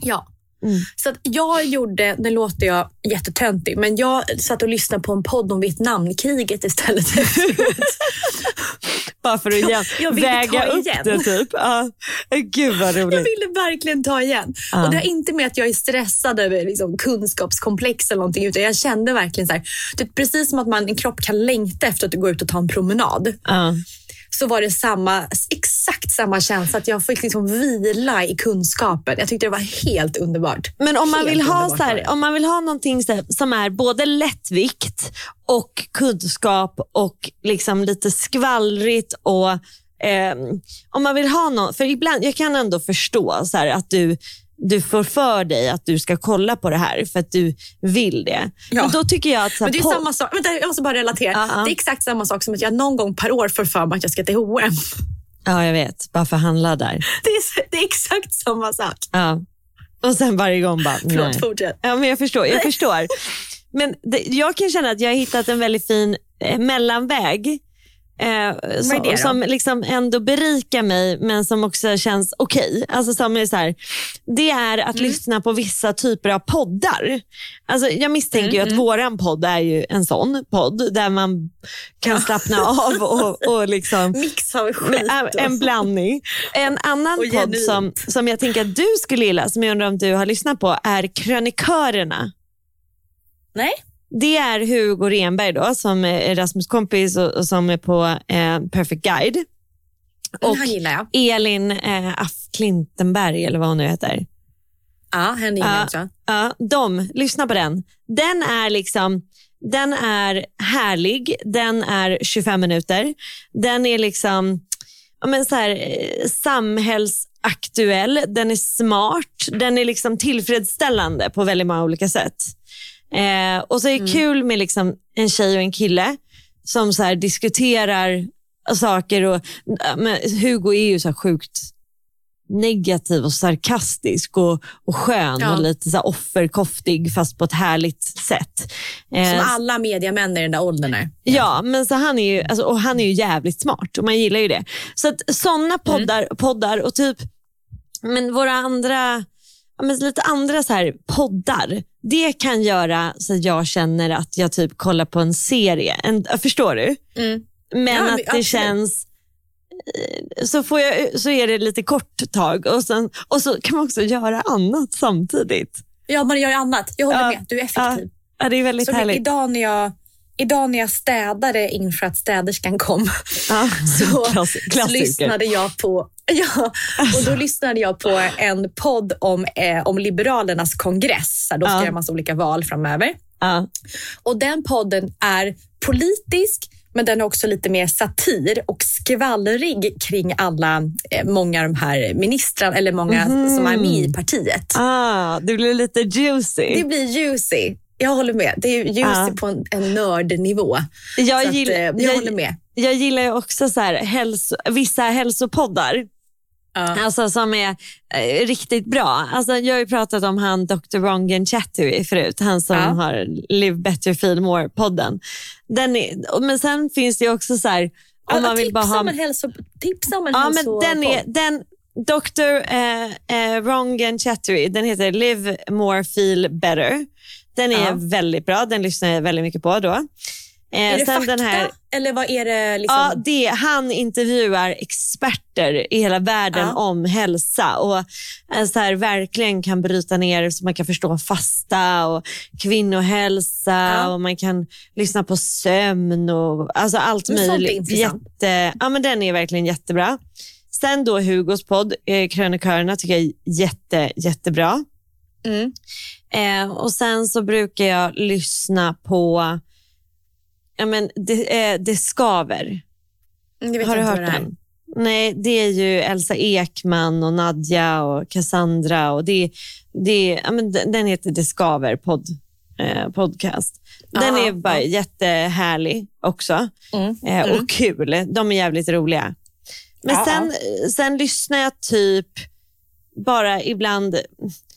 Ja. Mm. Så att jag gjorde, nu låter jag jättetöntig, men jag satt och lyssnade på en podd om Vietnamkriget istället. Bara för att igen, jag ville väga ta upp igen. det typ. Ja. Gud vad Jag roligt. ville verkligen ta igen. Ja. Och Det är inte med att jag är stressad över liksom, kunskapskomplex eller någonting, utan jag kände verkligen så här, det är precis som att man, en kropp kan längta efter att gå ut och ta en promenad. Ja. så var det samma, exakt samma känsla. Att jag fick liksom vila i kunskapen. Jag tyckte det var helt underbart. Men om man, Helt vill ha, så här, om man vill ha någonting så här, som är både lättvikt och kunskap och liksom lite skvallrigt och ehm, om man vill ha någon, för ibland, jag kan ändå förstå så här, att du du får för dig att du ska kolla på det här för att du vill det. Ja. Men då tycker jag att... Så Men det är samma sak. Vänta, jag måste bara relatera. Ja, ja. Det är exakt samma sak som att jag någon gång per år får för mig att jag ska till H&M. Ja, jag vet. Bara för att handla där. Det är, det är exakt samma sak. Ja. Och sen varje gång bara, Förlåt, fortsätt. Ja, men jag förstår. Jag, förstår. Men det, jag kan känna att jag har hittat en väldigt fin eh, mellanväg. Eh, som, som liksom ändå berikar mig men som också känns okej. Alltså som är så här, det är att Mm. lyssna på vissa typer av poddar. Alltså jag misstänker Mm, att våran podd är ju en sån podd där man kan slappna av och, och liksom Mix av skit. en, och- en blandning. En annan Och podd som, som jag tänker att du skulle gilla, som jag undrar om du har lyssnat på, är Krönikörerna. Nej? Det är Hugo Renberg då, som är Rasmus kompis och, och som är på eh, Perfect Guide. Och han gillar jag. Elin eh, Aff Klintenberg, eller vad hon nu heter. Ja, henne gillar Ja. jag också. Ja, de, lyssna på den. Den är liksom den är härlig, den är 25 minuter. Den är liksom ja, men så här, eh, samhällsaktuell, den är smart, den är liksom tillfredsställande på väldigt många olika sätt. Eh, och så är det kul med liksom en tjej och en kille som så här diskuterar saker. Och, ja, men Hugo är ju så sjukt negativ och sarkastisk och, och skön Ja. och lite så offerkoftig fast på ett härligt sätt. Eh, Som alla mediamän i den där åldern är. Ja, men så han är ju, alltså, och han är ju jävligt smart och man gillar ju det. Så att sådana poddar, poddar och typ men våra andra, men lite andra så här poddar, det kan göra så att jag känner att jag typ kollar på en serie. En, förstår du? Mm. Men Ja, att det absolut. känns eh, så, får jag, så är det lite kort tag och, sen, och så kan man också göra annat samtidigt. Ja, man gör annat. Jag håller Ja. med. Du är effektiv. Ja, det är väldigt Som härligt. idag när jag Idag när jag städade inför att städerskan kom Ja, så, klass, så lyssnade jag på ja, och då lyssnade jag på en podd om, eh, om Liberalernas kongress. Då ska Ja. göra massa olika val framöver. Ja. Och Den podden är politisk, men den är också lite mer satir och skvallrig kring alla, eh, många av de här ministrarna, eller många som är med i partiet. Ah, det blir lite juicy. Det blir juicy. Jag håller med. Det är juicy Ja. på en, en nördnivå. jag, att, eh, jag, jag, håller med. jag gillar ju också så här, hälso, vissa hälsopoddar Ja. alltså, som är eh, riktigt bra. Alltså, jag har ju pratat om han Dr. Rongen Chattery förut, han som Ja. har Live Better Feel More-podden. Den är, men sen finns det också så här, om man vill bara ha... om en hälso, tipsa om en Ja, hälsopodd. men den är, den, Dr. Eh, eh, Rongen Chattery, den heter Live More Feel Better. Den är Ja. väldigt bra, den lyssnar jag väldigt mycket på då. Eh, är det fakta här, eller vad är det? Liksom? Ja, det, han intervjuar experter i hela världen Ja. om hälsa och eh, så här, verkligen kan bryta ner så man kan förstå fasta och kvinnohälsa Ja. och man kan lyssna på sömn och alltså allt Men möjligt. Jätte, ja, men den är verkligen jättebra. Sen då Hugos podd, eh, Krönikörerna, tycker jag är jätte, jättebra. Mm. Eh, och sen så brukar jag lyssna på ja, men det, eh, det skaver. Vet Har du hört det den? Nej, det är ju Elsa Ekman och Nadja och Cassandra. Och det, det, ja, men den heter Det skaver podd, eh, podcast. Den Ja, är bara ja. jättehärlig också Mm. eh, Mm. och kul. De är jävligt roliga. Men Ja, sen, sen lyssnar jag typ bara ibland...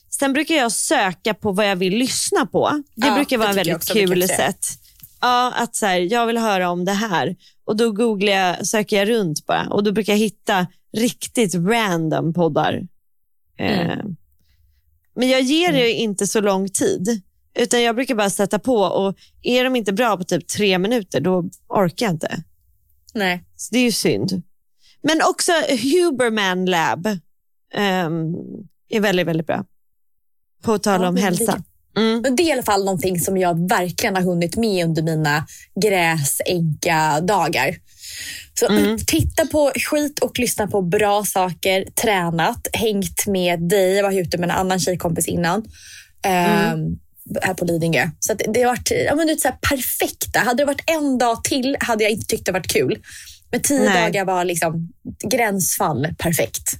Sen brukar jag söka på vad jag vill lyssna på. Det brukar vara jag väldigt kul sätt. Ja, att så här, jag vill höra om det här. Och Då googlar jag, söker jag runt bara och då brukar jag hitta riktigt random poddar. Eh, Mm. Men jag ger det inte så lång tid. Utan jag brukar bara sätta på och är de inte bra på typ tre minuter, då orkar jag inte. Nej. Så det är ju synd. Men också Huberman Lab ehm, är väldigt, väldigt bra. På tal Ja, om hälsa. Mm. Men det är i alla fall någonting som jag verkligen har hunnit med under mina gräsänka-dagar. Så Mm. titta på skit och lyssna på bra saker, tränat, hängt med dig. Jag var ute med en annan tjejkompis innan. ehm, här på Lidingö. Så det har varit ja, men det så perfekta. Hade det varit en dag till hade jag inte tyckt det varit kul. Men tio Nej. dagar var liksom gränsfall perfekt.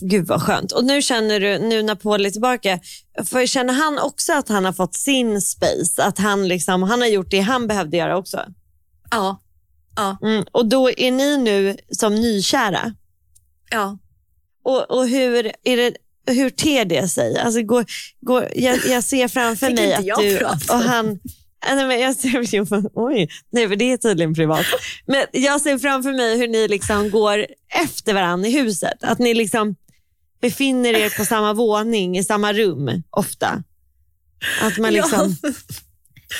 Gud vad skönt. Och nu känner du, nu när Paul är tillbaka, för känner han också att han har fått sin space? Att han, liksom, han har gjort det han behövde göra också? Ja. Ja. Mm. Och då är ni nu som nykära? ja. Och, och hur, är det, hur ter det sig? Alltså, går, går, jag, jag ser framför mig att du prata? och han... äh, Nej, men jag ser, oj, nej, för det är tydligen privat. Men jag ser framför mig hur ni liksom går efter varandra i huset. Att ni liksom befinner er på samma våning, i samma rum ofta. Att man liksom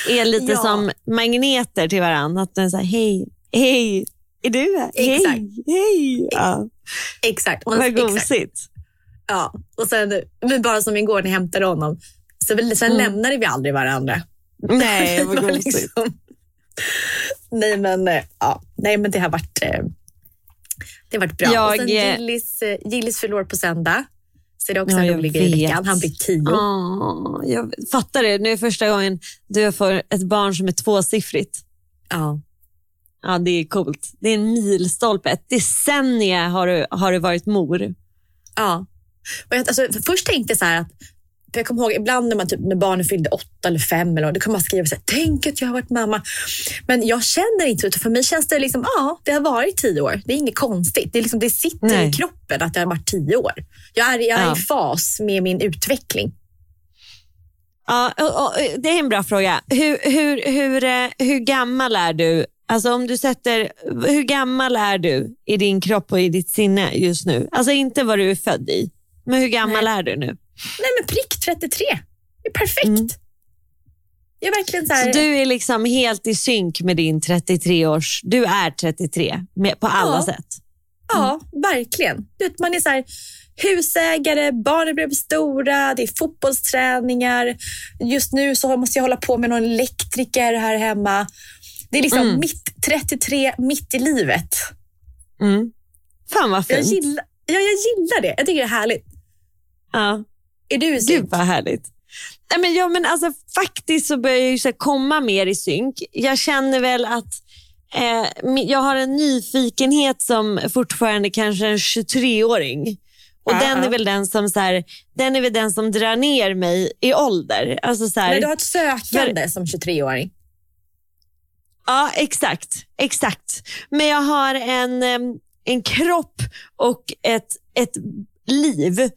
är lite Ja. som magneter till varandra. Att den här, hej, hej, är du här? Exakt. Hej, hej. Ja. Exakt. Vad exakt. gosigt. Ja, och sen men bara som igår när jag hämtade honom. Så, sen Mm. lämnade vi aldrig varandra. Nej, vad gosigt. liksom- Nej, men, eh, ja. Nej, men det har varit, eh, det har varit bra. Jag, och sen eh, Gillis, Gillis förlorar på söndag. Så det är också Ja, en rolig grej i veckan. Han blir tio. Åh, jag fattar det. Nu är första gången du får ett barn som är tvåsiffrigt. Ja. Ja, det är coolt. Det är en milstolpe. Ett decennium har du, har du varit mor. ja. Och jag, alltså, först tänkte jag så här att jag kommer ihåg ibland när, man, typ, när barnen fyllde åtta eller fem, eller, då kan man skriva så här, tänk att jag har varit mamma. Men jag känner inte utan För mig känns det liksom, ja, det har varit tio år. Det är inget konstigt. Det, är liksom, det sitter Nej. i kroppen att det har varit tio år. Jag är, jag är Ja. i fas med min utveckling. Ja, och, och, det är en bra fråga. Hur, hur, hur, eh, hur gammal är du? Alltså om du sätter, hur gammal är du i din kropp och i ditt sinne just nu? Alltså inte vad du är född i, men hur gammal är du nu? Nej men prick 33. Det är perfekt. Mm. Jag är verkligen så här, Så du är liksom helt i synk med din 33 års, du är 33 med, på alla Ja. sätt. Ja, verkligen. Man är så här, husägare, barnen blir stora, det är fotbollsträningar. Just nu så måste jag hålla på med någon elektriker här hemma. Det är liksom Mm. mitt 33, mitt i livet. Mm. Fan vad Jag fint. gillar, ja, jag gillar det. Jag tycker det är härligt. Ja. Är du i Gud synk? vad härligt. Nej, men, ja, men alltså, faktiskt så börjar jag ju så komma mer i synk. Jag känner väl att eh, jag har en nyfikenhet som fortfarande kanske en 23-åring. Och Ja, den ja. är väl den som så här, den är väl den som drar ner mig i ålder. Alltså, så här, Nej, du har ett sökande som 23-åring. Ja, exakt. exakt. Men jag har en, en kropp och ett, ett liv.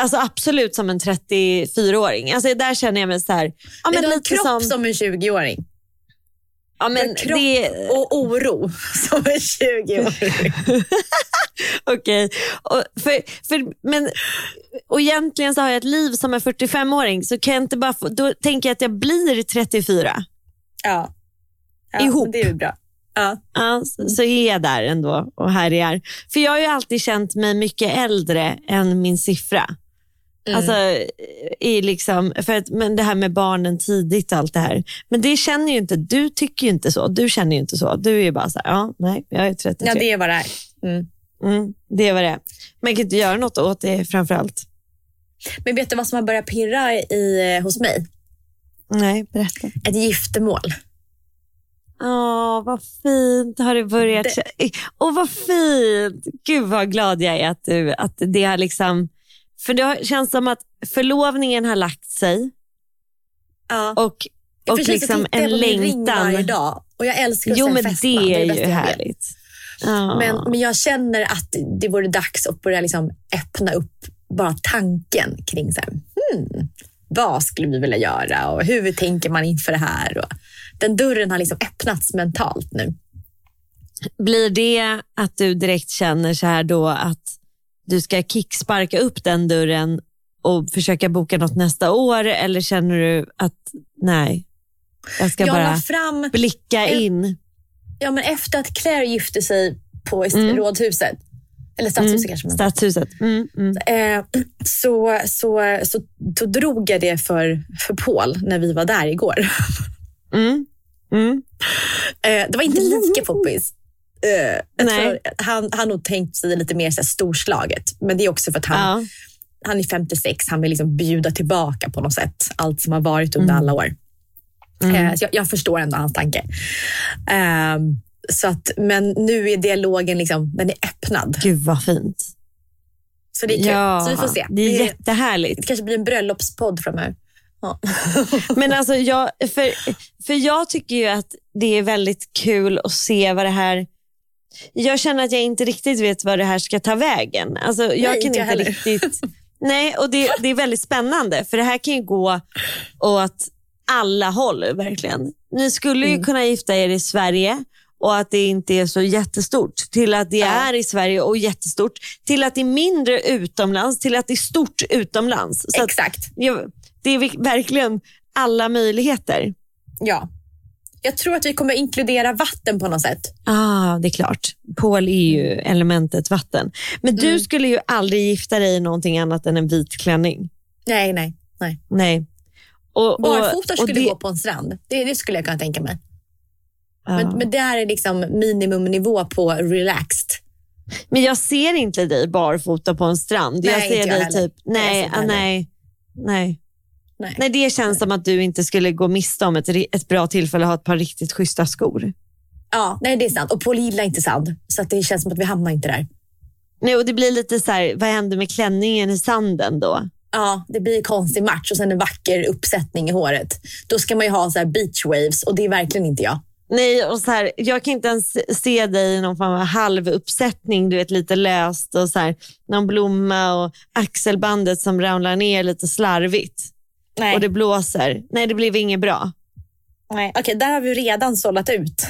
Alltså absolut som en 34-åring. Alltså där känner jag mig så här. Ja, men du har en lite kropp som, som, en 20-åring. ja, Men men kropp det, och oro som en 20-åring. Okej. Och, för, för, men, och egentligen så har jag ett liv som en 45-åring. Så kan jag inte bara få, då tänker jag att jag blir 34. Ja. ja Ihop. men Det är ju bra. Ja. Ja, så, så är jag där ändå och härjar. För jag har ju alltid känt mig mycket äldre än min siffra. Mm. Alltså, i liksom, för att, men det här med barnen tidigt och allt det här. Men det känner ju inte, du tycker ju inte så. Du känner ju inte så. Du är ju bara så här, ja, nej, jag är 33. ja, det är vad det är. Mm. mm, det är vad det är. Man kan inte göra något åt det framför allt. Men vet du vad som har börjat pirra i, hos mig? Nej, berätta. Ett giftermål. Åh, vad fint har det börjat. Det- Åh, vad fint. Gud vad glad jag är att, du, att det har liksom... För det känns som att förlovningen har lagt sig Ja. och, och liksom en ring varje längtan. dag och jag älskar att Jo, men festdag. det är bästa ju jag vet. härligt. Ja. Men, men jag känner att det vore dags att börja liksom öppna upp bara tanken kring så här, hmm, vad skulle vi vilja göra och hur tänker man inför det här? Och den dörren har liksom öppnats mentalt nu. Blir det att du direkt känner så här då att du ska kicksparka upp den dörren och försöka boka något nästa år eller känner du att nej, jag ska Jag bara fram, blicka in? ja, men efter att Claire gifte sig på Mm. rådhuset, eller stadshuset kanske man Stadshuset. Mm, mm. eh, så, så, så då drog jag det för, för Paul när vi var där igår. Mm. Mm. Eh, det var inte lika poppis. Jag Nej. han han har nog tänkt sig lite mer så här, storslaget. Men det är också för att han, Ja. han är 56. Han vill liksom bjuda tillbaka på något sätt. Allt som har varit under alla år. Eh, så jag, jag förstår ändå hans tanke. Eh, så att, men nu är dialogen liksom, den är öppnad. Gud vad fint. Så det är kul. Ja, så vi får se. det är det, jättehärligt. det kanske blir en bröllopspodd framöver. Ja. Men alltså jag, för, för jag tycker ju att det är väldigt kul att se vad det här... Jag känner att jag inte riktigt vet vad det här ska ta vägen. Alltså, jag Nej, kan inte heller. riktigt... Nej, och det, det är väldigt spännande för det här kan ju gå åt alla håll verkligen. Ni skulle Mm. ju kunna gifta er i Sverige och att det inte är så jättestort till att det Ja. är i Sverige och jättestort till att det är mindre utomlands till att det är stort utomlands. Så att, Exakt. Ja, det är verkligen alla möjligheter. Ja. Jag tror att vi kommer inkludera vatten på något sätt. ah, det är klart. Paul är ju elementet vatten. Men du Mm. skulle ju aldrig gifta dig i någonting annat än en vit klänning. Nej, nej. nej. Nej. Och, och- Barfota skulle det- gå på en strand. Det, det skulle jag kunna tänka mig. Ja. Men, men det här är liksom minimumnivå på relaxed. Men jag ser inte dig barfota på en strand. jag Nej, ser inte jag dig heller. typ... Nej, jag ah, nej, nej. Nej. Nej, det känns som att du inte skulle gå miste om ett, ett bra tillfälle att ha ett par riktigt schyssta skor. Ja, nej, det är sant. Och Paul gillar inte sand. Så det känns som att vi hamnar inte där. Nej, och det blir lite så här, vad händer med klänningen i sanden då? Ja, det blir konstig match och sen en vacker uppsättning i håret. Då ska man ju ha så här beach waves och det är verkligen inte jag. Nej, och så här, jag kan inte ens se dig i någon form av halvuppsättning, du vet lite löst och så här, någon blomma och axelbandet som ramlar ner lite slarvigt Nej. och det blåser. Nej, det blev inget bra. nej. Okej, där har vi redan sållat ut.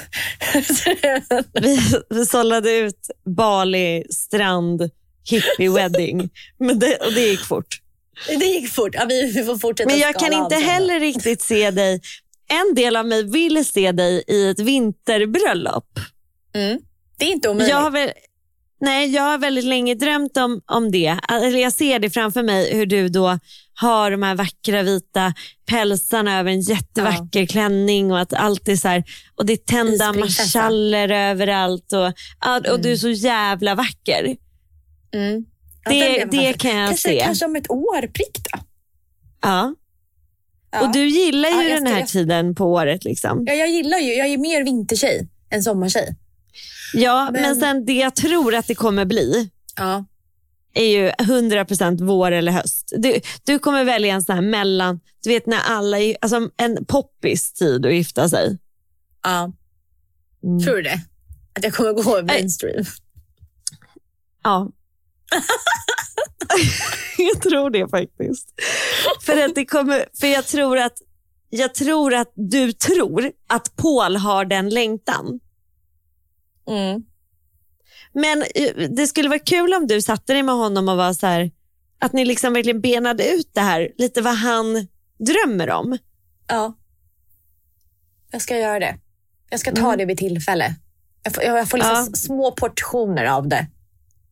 Vi, vi sållade ut Bali strand hippie wedding Men det, och det gick fort. det gick fort. Ja, vi, vi får fortsätta Men jag kan inte heller riktigt se dig, en del av mig vill se dig i ett vinterbröllop. Mm. Det är inte omöjligt. Jag har, väl, nej, jag har väldigt länge drömt om, om det. Eller jag ser det framför mig hur du då har de här vackra vita pälsarna över en jättevacker klänning och att allt är så här, och det är tända marschaller överallt och, ja, och du är så jävla vacker. Mm. Ja, Det- kan jag kanske, se. Kanske om ett år prick då. Ja. Ja. Och du gillar ju Ja, den här jag- tiden på året. Liksom. Ja, jag gillar ju, jag är mer vintertjej än sommartjej. Ja, men... Men- sen det jag tror att det kommer bli Ja. Är ju 100% vår eller höst. Du, du kommer välja en sån här mellan, du vet när alla, alltså en poppis tid att gifta sig. ja. Mm. Tror du det? Att jag kommer gå mainstream? Ja. jag tror det faktiskt. För, att det kommer, för jag, tror att, jag tror att du tror att Paul har den längtan. Mm. Men eh, det skulle vara kul om du satte dig med honom och var så här, att ni liksom verkligen benade ut det här, lite vad han drömmer om. Ja. Jag ska göra det. Jag ska ta Mm. det vid tillfälle. Jag får, jag får liksom Ja. små portioner av det.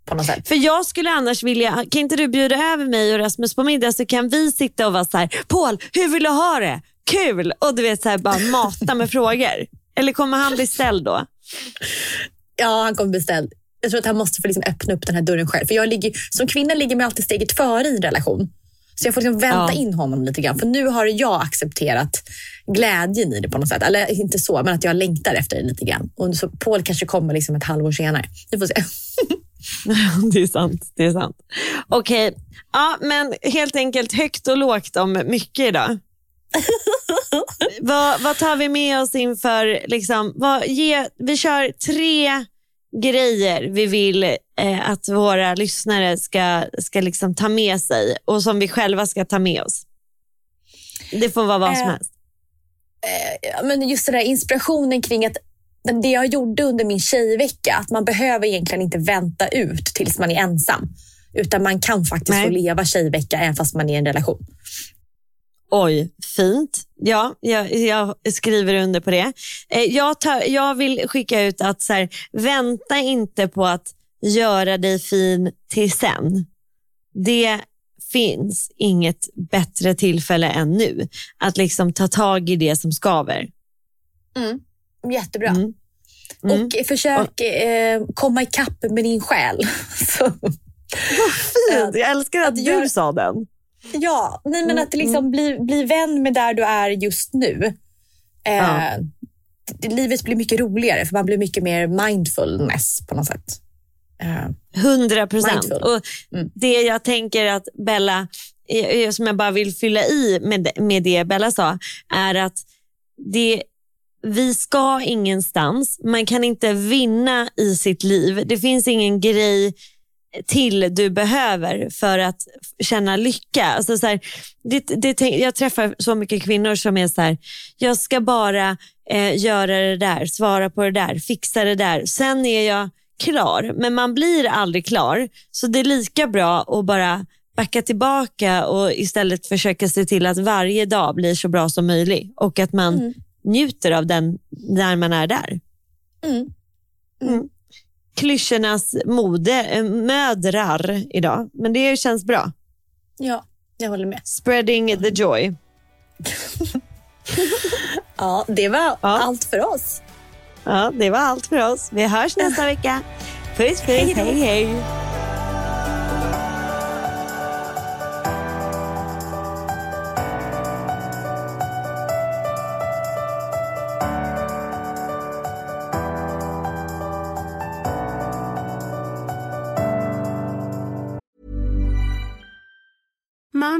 På något sätt. För jag skulle annars vilja, kan inte du bjuda över mig och Rasmus på middag så kan vi sitta och vara så här, Paul, hur vill du ha det? Kul! Och du vet så här, bara mata med frågor. Eller kommer han bli ställd då? Ja, han kommer bli ställd. Jag tror att han måste få liksom öppna upp den här dörren själv. För jag ligger, som kvinna ligger man alltid steget före i en relation. Så jag får liksom vänta Ja. in honom lite grann. För nu har jag accepterat glädjen i det på något sätt. Eller inte så, men att jag längtar efter det lite grann. Och så Paul kanske kommer liksom ett halvår senare. Vi får se. det är sant. det är sant. Okej, ja, men helt enkelt högt och lågt om mycket idag. vad, vad tar vi med oss inför, liksom, vad, ge, vi kör tre grejer vi vill eh, att våra lyssnare ska, ska liksom ta med sig och som vi själva ska ta med oss. Det får vara vad som Eh, helst. Ja, men just den där inspirationen kring att det jag gjorde under min tjejvecka, att man behöver egentligen inte vänta ut tills man är ensam. Utan man kan faktiskt Nej. få leva tjejvecka även fast man är i en relation. Oj, fint. Ja, jag, jag skriver under på det. Eh, Jag, tar, jag vill skicka ut att så här, vänta inte på att göra dig fin till sen. Det finns inget bättre tillfälle än nu. Att liksom ta tag i det som skaver. Jättebra. Mm. Mm. Och försök eh, komma ikapp med din själ. Så, Fint. Jag älskar att, att du gör- sa den. Ja, nej, men Mm, att det liksom bli, bli vän med där du är just nu. Eh, Ja. Livet blir mycket roligare för man blir mycket mer mindfulness på något sätt. Eh, 100 procent. Mm. Det jag tänker att Bella, som jag bara vill fylla i med, med det Bella sa, är att det, vi ska ingenstans. Man kan inte vinna i sitt liv. Det finns ingen grej till du behöver för att känna lycka. Alltså så här, det, det, jag träffar så mycket kvinnor som är så här, jag ska bara eh, göra det där, svara på det där, fixa det där. Sen är jag klar. Men man blir aldrig klar. Så det är lika bra att bara backa tillbaka och istället försöka se till att varje dag blir så bra som möjligt och att man njuter av den när man är där. Mm. Mm. Klyschornas mode, eh, mödrar idag. Men det känns bra. ja, jag håller med. Spreading the joy. Ja, det var Ja. allt för oss. Ja, det var allt för oss. Vi hörs nästa vecka. Puss puss, Hej hej hej.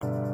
Thank you